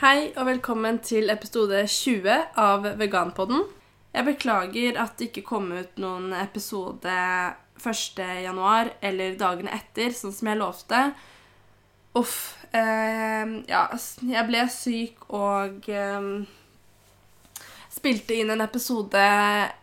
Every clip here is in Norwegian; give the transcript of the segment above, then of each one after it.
Hei og velkommen til episode 20 av Veganpodden. Jeg beklager at det ikke kom ut noen episode 1. januar eller dagene etter, sånn som jeg lovte. Uff. Eh, ja, jeg ble syk og eh, spilte inn en episode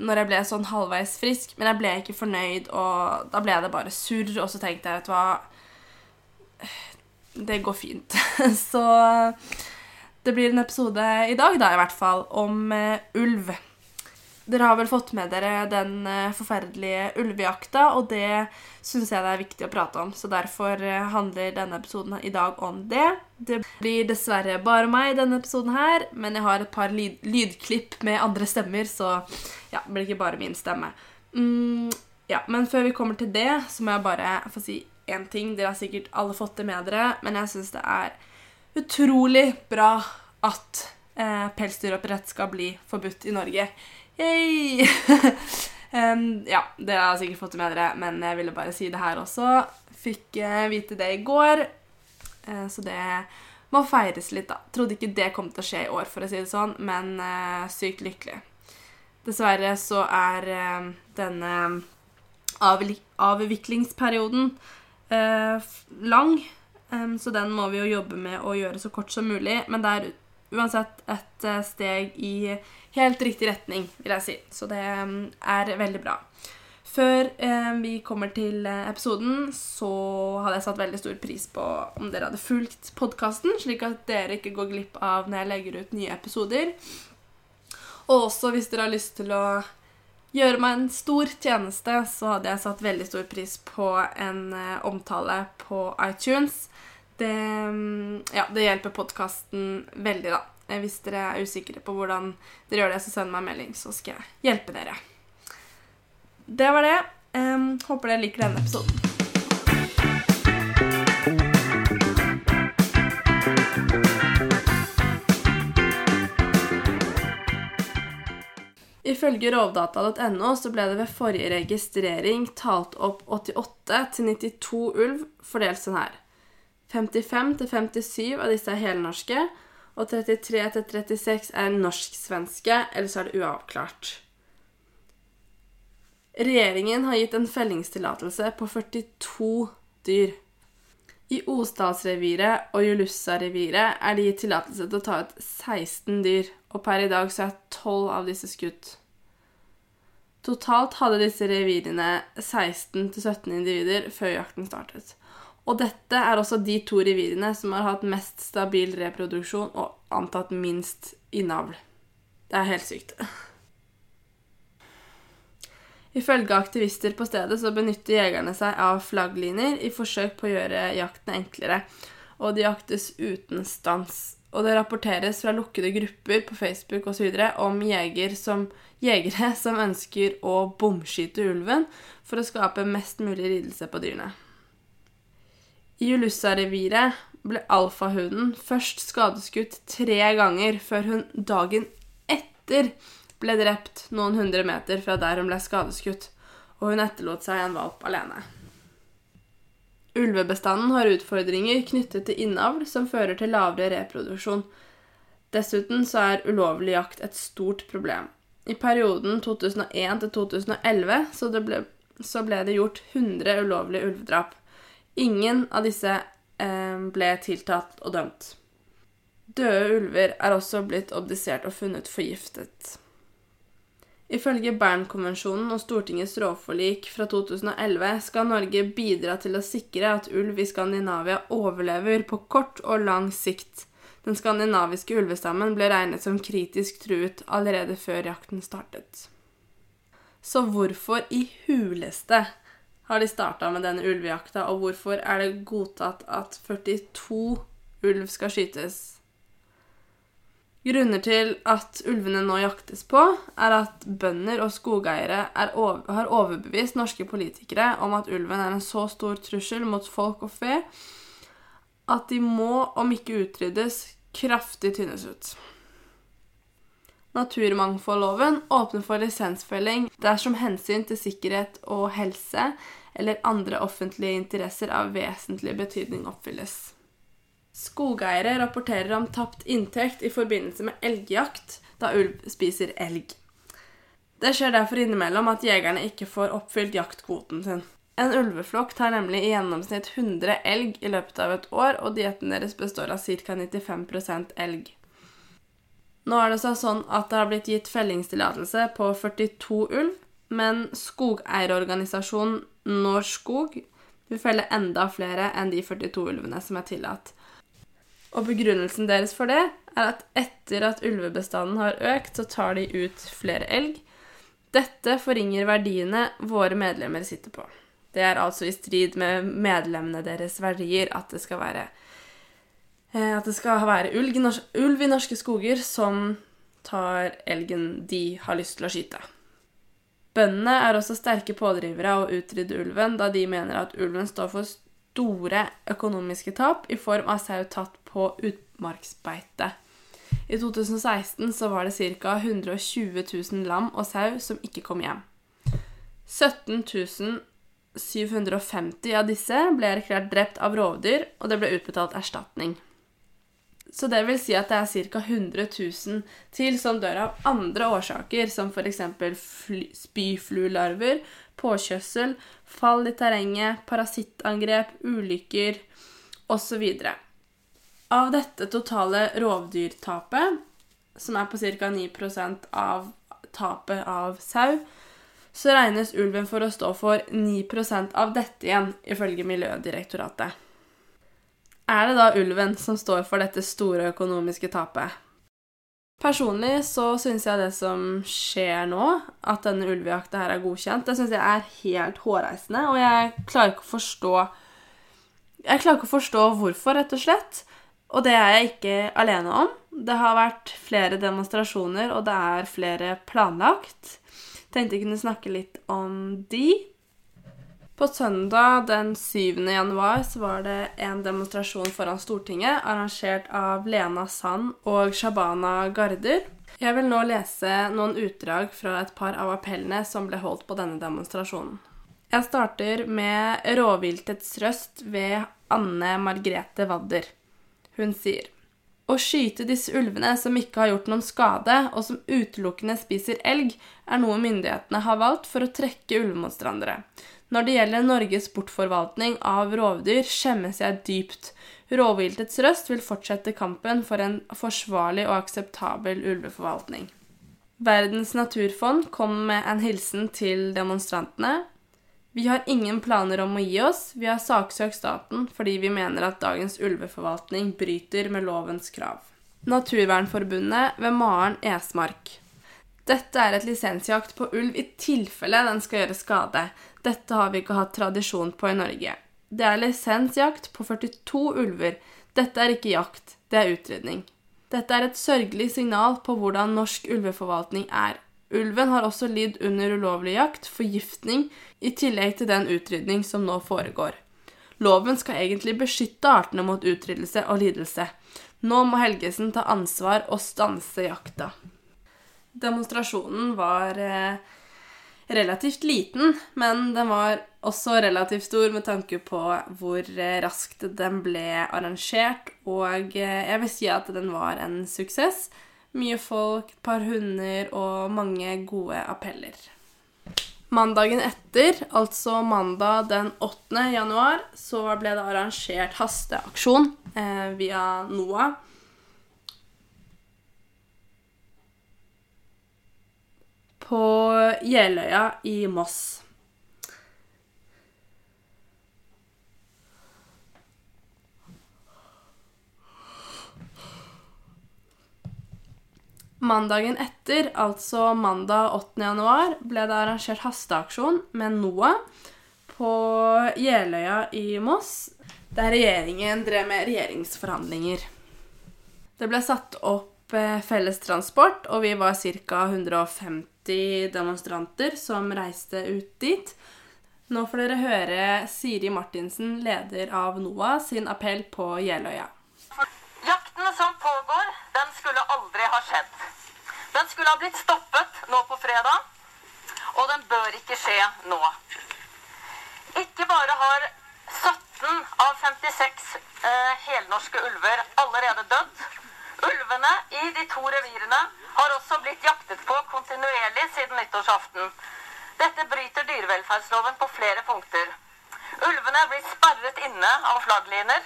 når jeg ble sånn halvveis frisk, men jeg ble ikke fornøyd, og da ble det bare surr, og så tenkte jeg, vet du hva Det går fint. så det blir en episode i dag, da, i hvert fall, om uh, ulv. Dere har vel fått med dere den uh, forferdelige ulvejakta, og det syns jeg det er viktig å prate om. Så derfor uh, handler denne episoden i dag om det. Det blir dessverre bare meg i denne episoden her, men jeg har et par lyd lydklipp med andre stemmer, så ja, det blir ikke bare min stemme. Mm, ja, Men før vi kommer til det, så må jeg bare få si én ting. Dere har sikkert alle fått det med dere, men jeg syns det er utrolig bra at eh, pelsdyroppdrett skal bli forbudt i Norge. Yay! um, ja, dere har sikkert fått det med dere, men jeg ville bare si det her også. Fikk eh, vite det i går, eh, så det må feires litt, da. Trodde ikke det kom til å skje i år, for å si det sånn, men eh, sykt lykkelig. Dessverre så er eh, denne avviklingsperioden eh, lang. Um, så den må vi jo jobbe med å gjøre så kort som mulig. Men det er uansett et uh, steg i helt riktig retning, vil jeg si. Så det er veldig bra. Før eh, vi kommer til uh, episoden, så hadde jeg satt veldig stor pris på om dere hadde fulgt podkasten, slik at dere ikke går glipp av når jeg legger ut nye episoder. Og også hvis dere har lyst til å gjøre meg en stor tjeneste, så hadde jeg satt veldig stor pris på en eh, omtale på iTunes det, mm, ja, det hjelper podkasten veldig, da. Eh, hvis dere er usikre på hvordan dere gjør det, så send meg en melding, så skal jeg hjelpe dere. Det var det. Um, håper dere liker denne episoden. Ifølge rovdata.no så ble det ved forrige registrering talt opp 88 til 92 ulv, fordelt sånn her. 55-57 av disse er helnorske, og 33-36 er norsk-svenske, eller så er det uavklart. Regjeringen har gitt en fellingstillatelse på 42 dyr. I Osdalsreviret og Julussa-reviret er det gitt tillatelse til å ta ut 16 dyr, og per i dag så er 12 av disse skutt. Totalt hadde disse revirene 16-17 individer før jakten startet. Og dette er også de to revirene som har hatt mest stabil reproduksjon og antatt minst innavl. Det er helt sykt. Ifølge aktivister på stedet så benytter jegerne seg av flaggliner i forsøk på å gjøre jakten enklere, og de jaktes uten stans. Og det rapporteres fra lukkede grupper på Facebook osv. om jeger som, jegere som ønsker å bomskyte ulven for å skape mest mulig lidelse på dyrene. I Julussa-reviret ble alfahunden først skadeskutt tre ganger før hun dagen etter ble drept noen hundre meter fra der hun ble skadeskutt, og hun etterlot seg en valp alene. Ulvebestanden har utfordringer knyttet til innavl som fører til lavere reproduksjon. Dessuten så er ulovlig jakt et stort problem. I perioden 2001 til 2011 så, så ble det gjort 100 ulovlige ulvedrap. Ingen av disse eh, ble tiltatt og dømt. Døde ulver er også blitt obdisert og funnet forgiftet. Ifølge Bernkonvensjonen og Stortingets rovforlik fra 2011 skal Norge bidra til å sikre at ulv i Skandinavia overlever på kort og lang sikt. Den skandinaviske ulvestammen ble regnet som kritisk truet allerede før jakten startet. Så hvorfor i huleste har de starta med denne ulvejakta, og hvorfor er det godtatt at 42 ulv skal skytes? Grunner til at ulvene nå jaktes på, er at bønder og skogeiere over, har overbevist norske politikere om at ulven er en så stor trussel mot folk og fe at de må, om ikke utryddes, kraftig tynnes ut. Naturmangfoldloven åpner for lisensfelling dersom hensyn til sikkerhet og helse eller andre offentlige interesser av vesentlig betydning oppfylles. Skogeiere rapporterer om tapt inntekt i forbindelse med elgjakt, da ulv spiser elg. Det skjer derfor innimellom at jegerne ikke får oppfylt jaktkvoten sin. En ulveflokk tar nemlig i gjennomsnitt 100 elg i løpet av et år, og dietten deres består av ca. 95% elg. Nå er det sånn at det har blitt gitt fellingstillatelse på 42 ulv, men skogeierorganisasjonen Norsk Skog vil felle enda flere enn de 42 ulvene som er tillatt. Og begrunnelsen deres for det er at etter at ulvebestanden har økt, så tar de ut flere elg. Dette forringer verdiene våre medlemmer sitter på. Det er altså i strid med medlemmene deres verdier at det skal være eh, det skal være ulv i norske skoger som tar elgen de har lyst til å skyte. Bøndene er også sterke pådrivere av å utrydde ulven, da de mener at ulven står for store økonomiske tap i form av sau tatt på utmarksbeite. I 2016 så var det ca. 120 000 lam og sau som ikke kom hjem. 17 750 av disse ble erklært drept av rovdyr, og det ble utbetalt erstatning. Så det vil si at det er ca. 100 000 til som dør av andre årsaker, som f.eks. spyfluelarver, påkjøssel, fall i terrenget, parasittangrep, ulykker osv. Av dette totale rovdyrtapet, som er på ca. 9% av tapet av sau, så regnes ulven for å stå for 9% av dette igjen, ifølge Miljødirektoratet. Er det da ulven som står for dette store økonomiske tapet? Personlig så syns jeg det som skjer nå, at denne ulvejakta her er godkjent, det syns jeg er helt hårreisende, og jeg klarer ikke å forstå Jeg klarer ikke å forstå hvorfor, rett og slett. Og det er jeg ikke alene om. Det har vært flere demonstrasjoner, og det er flere planlagt. Tenkte jeg kunne snakke litt om de. På søndag den 7. januar så var det en demonstrasjon foran Stortinget arrangert av Lena Sand og Shabana Garder. Jeg vil nå lese noen utdrag fra et par av appellene som ble holdt på denne demonstrasjonen. Jeg starter med rovviltets røst ved Anne Margrethe Wadder. Hun sier å skyte disse ulvene som ikke har gjort noen skade, og som utelukkende spiser elg, er noe myndighetene har valgt for å trekke ulvemotstandere. Når det gjelder Norges bortforvaltning av rovdyr, skjemmes jeg dypt. Rovviltets røst vil fortsette kampen for en forsvarlig og akseptabel ulveforvaltning. Verdens naturfond kom med en hilsen til demonstrantene. Vi har ingen planer om å gi oss. Vi har saksøkt staten fordi vi mener at dagens ulveforvaltning bryter med lovens krav. Naturvernforbundet ved Maren Esmark. Dette er et lisensjakt på ulv i tilfelle den skal gjøre skade. Dette har vi ikke hatt tradisjon på i Norge. Det er lisensjakt på 42 ulver. Dette er ikke jakt, det er utrydning. Dette er et sørgelig signal på hvordan norsk ulveforvaltning er. Ulven har også lidd under ulovlig jakt, forgiftning, i tillegg til den utrydning som nå foregår. Loven skal egentlig beskytte artene mot utryddelse og lidelse. Nå må Helgesen ta ansvar og stanse jakta. Demonstrasjonen var eh, relativt liten, men den var også relativt stor med tanke på hvor eh, raskt den ble arrangert, og eh, jeg vil si at den var en suksess. Mye folk, et par hunder og mange gode appeller. Mandagen etter, altså mandag den 8. januar, så ble det arrangert hasteaksjon eh, via NOAH. På Jeløya i Moss. Mandagen etter, altså mandag 8. januar, ble det arrangert hasteaksjon med NOAH på Jeløya i Moss, der regjeringen drev med regjeringsforhandlinger. Det ble satt opp eh, fellestransport, og vi var ca. 150 demonstranter som reiste ut dit. Nå får dere høre Siri Martinsen, leder av NOAH, sin appell på Jeløya. Jakten som pågår, den skulle aldri ha skjedd. Den skulle ha blitt stoppet nå på fredag, og den bør ikke skje nå. Ikke bare har 17 av 56 eh, helnorske ulver allerede dødd. Ulvene i de to revirene har også blitt jaktet på kontinuerlig siden nyttårsaften. Dette bryter dyrevelferdsloven på flere punkter. Ulvene blir sperret inne av flaggliner.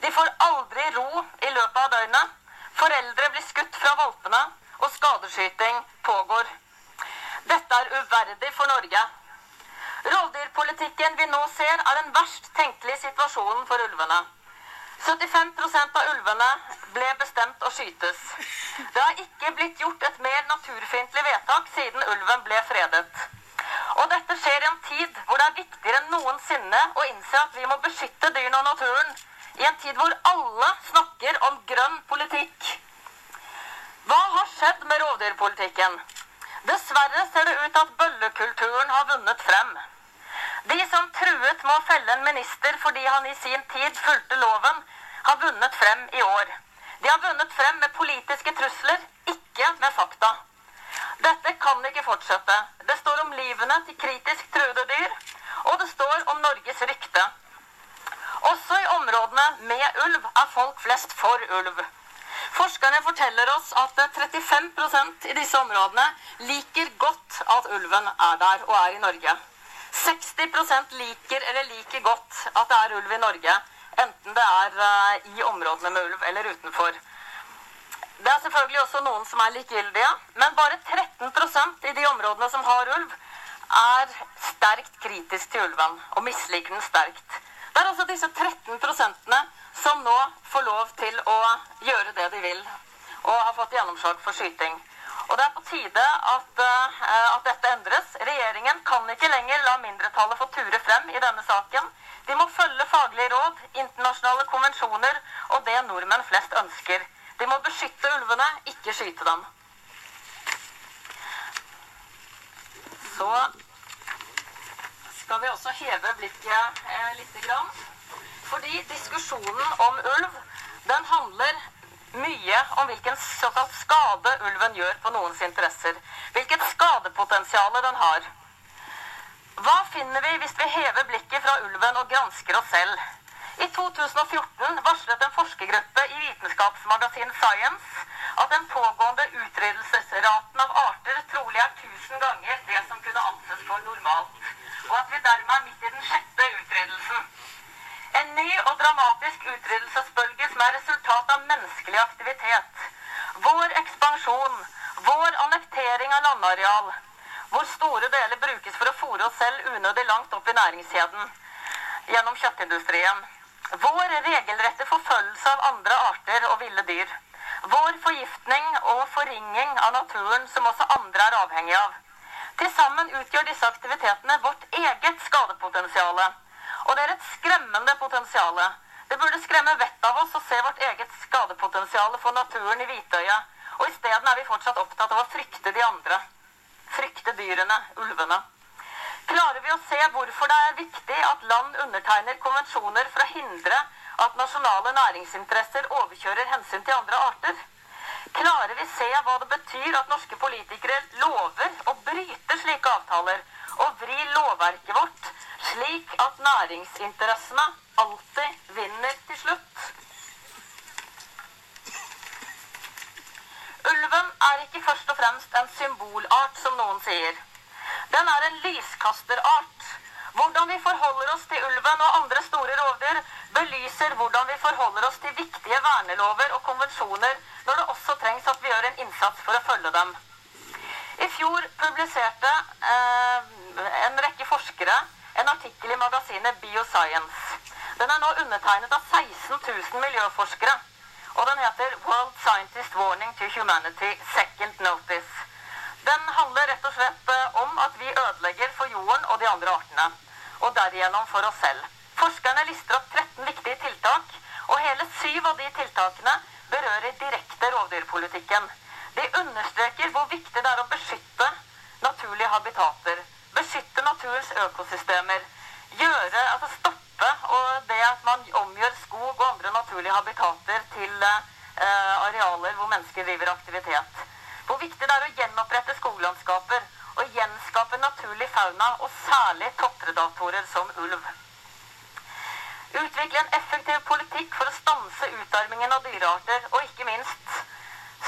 De får aldri ro i løpet av døgnet. Foreldre blir skutt fra valpene, og skadeskyting pågår. Dette er uverdig for Norge. Rovdyrpolitikken vi nå ser, er den verst tenkelige situasjonen for ulvene. 75% av ulvene ble bestemt å skytes. Det har ikke blitt gjort et mer naturfiendtlig vedtak siden ulven ble fredet. Og dette skjer i en tid hvor det er viktigere enn noensinne å innse at vi må beskytte dyrene og naturen. I en tid hvor alle snakker om grønn politikk. Hva har skjedd med rovdyrpolitikken? Dessverre ser det ut at bøllekulturen har vunnet frem. De som truet med å felle en minister fordi han i sin tid fulgte loven, har vunnet frem i år. De har vunnet frem med politiske trusler, ikke med fakta. Dette kan ikke fortsette. Det står om livene til kritisk truede dyr, og det står om Norges rykte. Også i områdene med ulv er folk flest for ulv. Forskerne forteller oss at 35% i disse områdene liker godt at ulven er der og er i Norge. 60% liker eller liker godt at det er ulv i Norge. Enten det er uh, i områdene med ulv eller utenfor. Det er selvfølgelig også noen som er likegyldige, men bare 13% i de områdene som har ulv, er sterkt kritisk til ulven og misliker den sterkt. Det er altså disse 13% som nå får lov til å gjøre det de vil, og har fått gjennomslag for skyting. Og det er på tide at, uh, at, dette endres. Regjeringen kan ikke lenger la mindretallet få ture frem i denne saken. De må følge faglige råd, internasjonale konvensjoner og det nordmenn flest ønsker. De må beskytte ulvene, ikke skyte dem. Så skal vi også heve blikket eh, lite grann. Fordi diskusjonen om ulv, den handler mye om hvilken såkalt skade ulven gjør på noens interesser. Hvilket skadepotensial den har. Hva finner vi hvis vi hever blikket fra ulven og gransker oss selv? I 2014 varslet en forskergruppe i vitenskapsmagasinet Science at den pågående utryddelsesraten av arter trolig er 1000 ganger det som kunne anses for normalt, og at vi dermed er midt i den sjette utryddelsen. En ny og dramatisk utryddelsesbølge som er resultat av menneskelig aktivitet. Vår ekspansjon, vår annektering av landareal, hvor store deler brukes for å fòre oss selv unødig langt opp i næringskjeden gjennom kjøttindustrien. Vår regelrette forfølgelse av andre arter og ville dyr. Vår forgiftning og forringing av naturen som også andre er avhengig av. Til sammen utgjør disse aktivitetene vårt eget skadepotensial. Og det er et skremmende potensial. Det burde skremme vettet av oss å se vårt eget skadepotensial for naturen i hvitøyet. Og isteden er vi fortsatt opptatt av å frykte de andre. Frykte dyrene, ulvene. Klarer vi å se hvorfor det er viktig at land undertegner konvensjoner for å hindre at nasjonale næringsinteresser overkjører hensyn til andre arter? Klarer vi se hva det betyr at norske politikere lover å bryte slike avtaler og vri lovverket vårt slik at næringsinteressene alltid vinner til slutt. Ulven er ikke først og fremst en symbolart, som noen sier. Den er en lyskasterart. Hvordan vi forholder oss til ulven og andre store rovdyr, belyser hvordan vi forholder oss til viktige vernelover og konvensjoner når det også trengs at vi gjør en innsats for å følge dem. I fjor publiserte eh, en rekke forskere en artikkel i magasinet Bioscience. Den er nå undertegnet av 16 000 miljøforskere. Og den heter World Scientist Warning to Humanity Second Notice. Den handler rett og slett eh, om at vi ødelegger for jorden og de andre artene. Og derigjennom for oss selv. Forskerne lister opp 13 viktige tiltak, og hele syv av de tiltakene berører direkte rovdyrpolitikken. De understreker hvor viktig det er å beskytte naturlige habitater beskytte naturens økosystemer. Gjøre, altså stoppe og det at man omgjør skog og andre naturlige habitater til eh, arealer hvor mennesker driver aktivitet. Hvor viktig det er å gjenopprette skoglandskaper og gjenskape naturlig fauna, og særlig toppredatorer som ulv. Utvikle en effektiv politikk for å stanse utarmingen av dyrearter, og ikke minst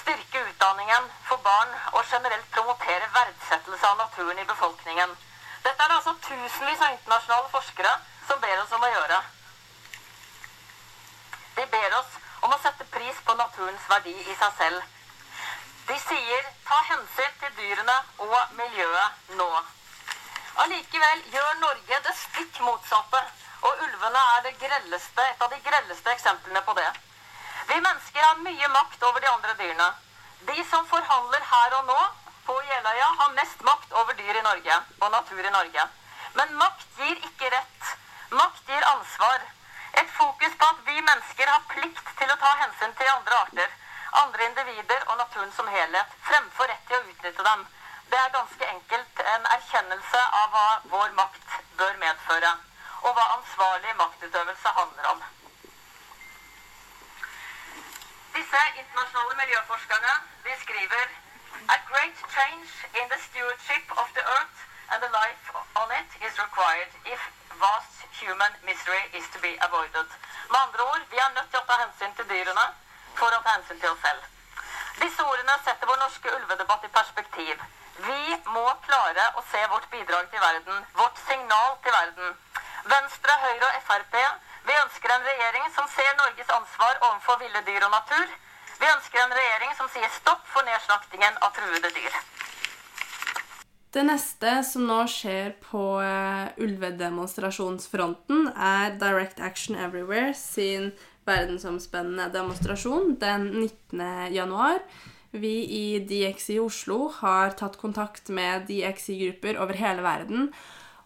styrke utdanningen for barn og generelt promotere verdsettelse av naturen i befolkningen. Dette er det altså tusenvis av internasjonale forskere som ber oss om å gjøre. De ber oss om å sette pris på naturens verdi i seg selv. De sier ta hensyn til dyrene og miljøet nå. Allikevel gjør Norge det stikk motsatte, og ulvene er grelleste, et av de grelleste eksemplene på det. Vi mennesker har mye makt over de andre dyrene. De som forhandler her og nå på Jeløya, har mest makt over dyr i Norge og natur i Norge. Men makt gir ikke rett. Makt gir ansvar. Et fokus på at vi mennesker har plikt til å ta hensyn til andre arter, andre individer og naturen som helhet, fremfor rett til å utnytte dem. Det er ganske enkelt en erkjennelse av hva vår makt bør medføre, og hva ansvarlig maktutøvelse handler om. Disse internasjonale miljøforskerne de skriver A great change in the stewardship of the earth and the life on it is required if vast human misery is to be avoided. Med andre ord, vi er nødt til å ta hensyn til dyrene for å ta hensyn til oss selv. Disse ordene setter vår norske ulvedebatt i perspektiv. Vi må klare å se vårt bidrag til verden, vårt signal til verden. Venstre, Høyre og Frp vi ønsker en regjering som ser Norges ansvar overfor ville dyr og natur. Vi ønsker en regjering som sier stopp for nedslaktingen av truede dyr. Det neste som nå skjer på uh, ulvedemonstrasjonsfronten, er Direct Action Everywhere sin verdensomspennende demonstrasjon den 19. januar. Vi i DXI Oslo har tatt kontakt med DXI-grupper over hele verden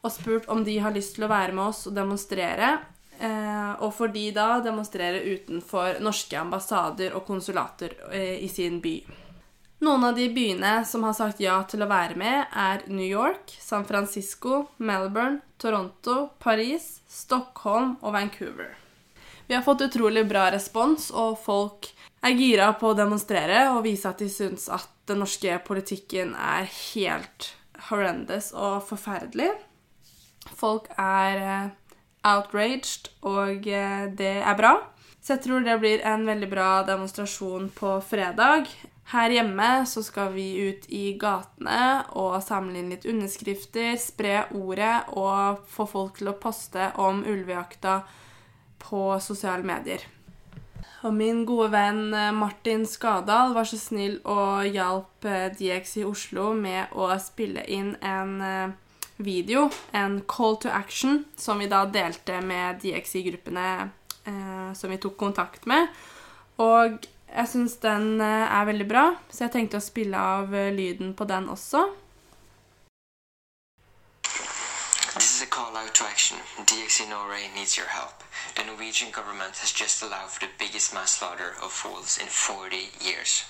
og spurt om de har lyst til å være med oss og demonstrere. Uh, og for de da demonstrere utenfor norske ambassader og konsulater uh, i sin by. Noen av de byene som har sagt ja til å være med, er New York, San Francisco, Melbourne, Toronto, Paris, Stockholm og Vancouver. Vi har fått utrolig bra respons, og folk er gira på å demonstrere og vise at de syns at den norske politikken er helt horrendous og forferdelig. Folk er eh, outraged, og eh, det er bra. Så jeg tror det blir en veldig bra demonstrasjon på fredag. Her hjemme så skal vi ut i gatene og samle inn litt underskrifter, spre ordet og få folk til å poste om ulvejakta på sosiale medier. Og min gode venn eh, Martin Skadal var så snill og hjalp eh, DX i Oslo med å spille inn en video, en call to action, som vi da delte med DX i gruppene eh, som vi tok kontakt med. Og jeg syns den eh, er veldig bra, så jeg tenkte å spille av eh, lyden på den også. This is a call out to action. DXI Norway needs your help. The Norwegian government has just allowed for the biggest mass slaughter of wolves in 40 years.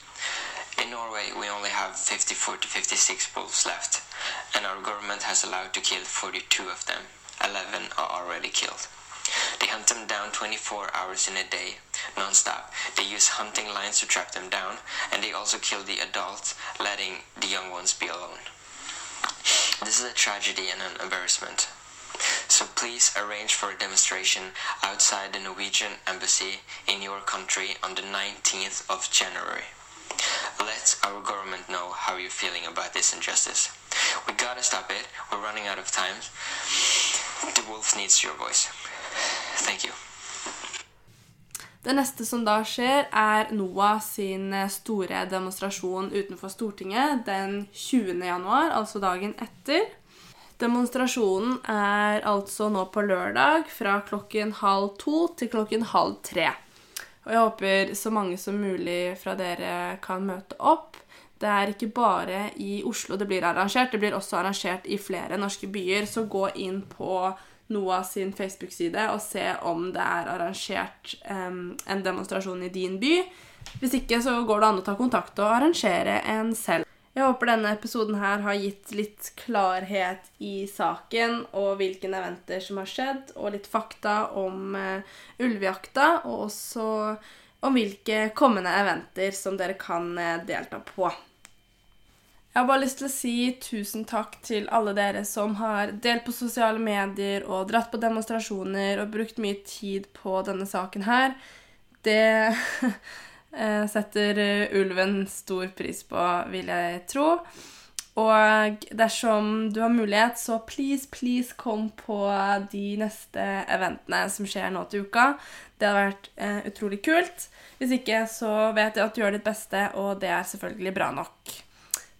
In Norway, we only have 54 to 56 wolves left, and our government has allowed to kill 42 of them. 11 are already killed. They hunt them down 24 hours in a day, non-stop. They use hunting lines to track them down, and they also kill the adults, letting the young ones be alone. This is a tragedy and an embarrassment. So please arrange for a demonstration outside the Norwegian embassy in your country on the 19th of January. Let our government know how you're feeling about this injustice. We gotta stop it. We're running out of time. The wolf needs your voice. Thank you. Det neste som da skjer, er NOAH sin store demonstrasjon utenfor Stortinget den 20. januar, altså dagen etter. Demonstrasjonen er altså nå på lørdag fra klokken halv to til klokken halv tre. Og jeg håper så mange som mulig fra dere kan møte opp. Det er ikke bare i Oslo det blir arrangert, det blir også arrangert i flere norske byer. Så gå inn på NOAH sin Facebook-side og se om det er arrangert um, en demonstrasjon i din by. Hvis ikke så går det an å ta kontakt og arrangere en selv. Jeg håper denne episoden her har gitt litt klarhet i saken og hvilke eventer som har skjedd, og litt fakta om uh, ulvejakta, og også om hvilke kommende eventer som dere kan uh, delta på. Jeg har bare lyst til å si tusen takk til alle dere som har delt på sosiale medier og dratt på demonstrasjoner og brukt mye tid på denne saken her. Det eh, setter eh, ulven stor pris på, vil jeg tro. Og dersom du har mulighet, så please, please kom på de neste eventene som skjer nå til uka. Det hadde vært eh, utrolig kult. Hvis ikke, så vet jeg at du gjør ditt beste, og det er selvfølgelig bra nok.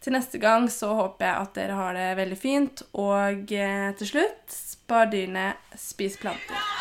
Til neste gang så håper jeg at dere har det veldig fint, og eh, til slutt spar dyrene, spis planter.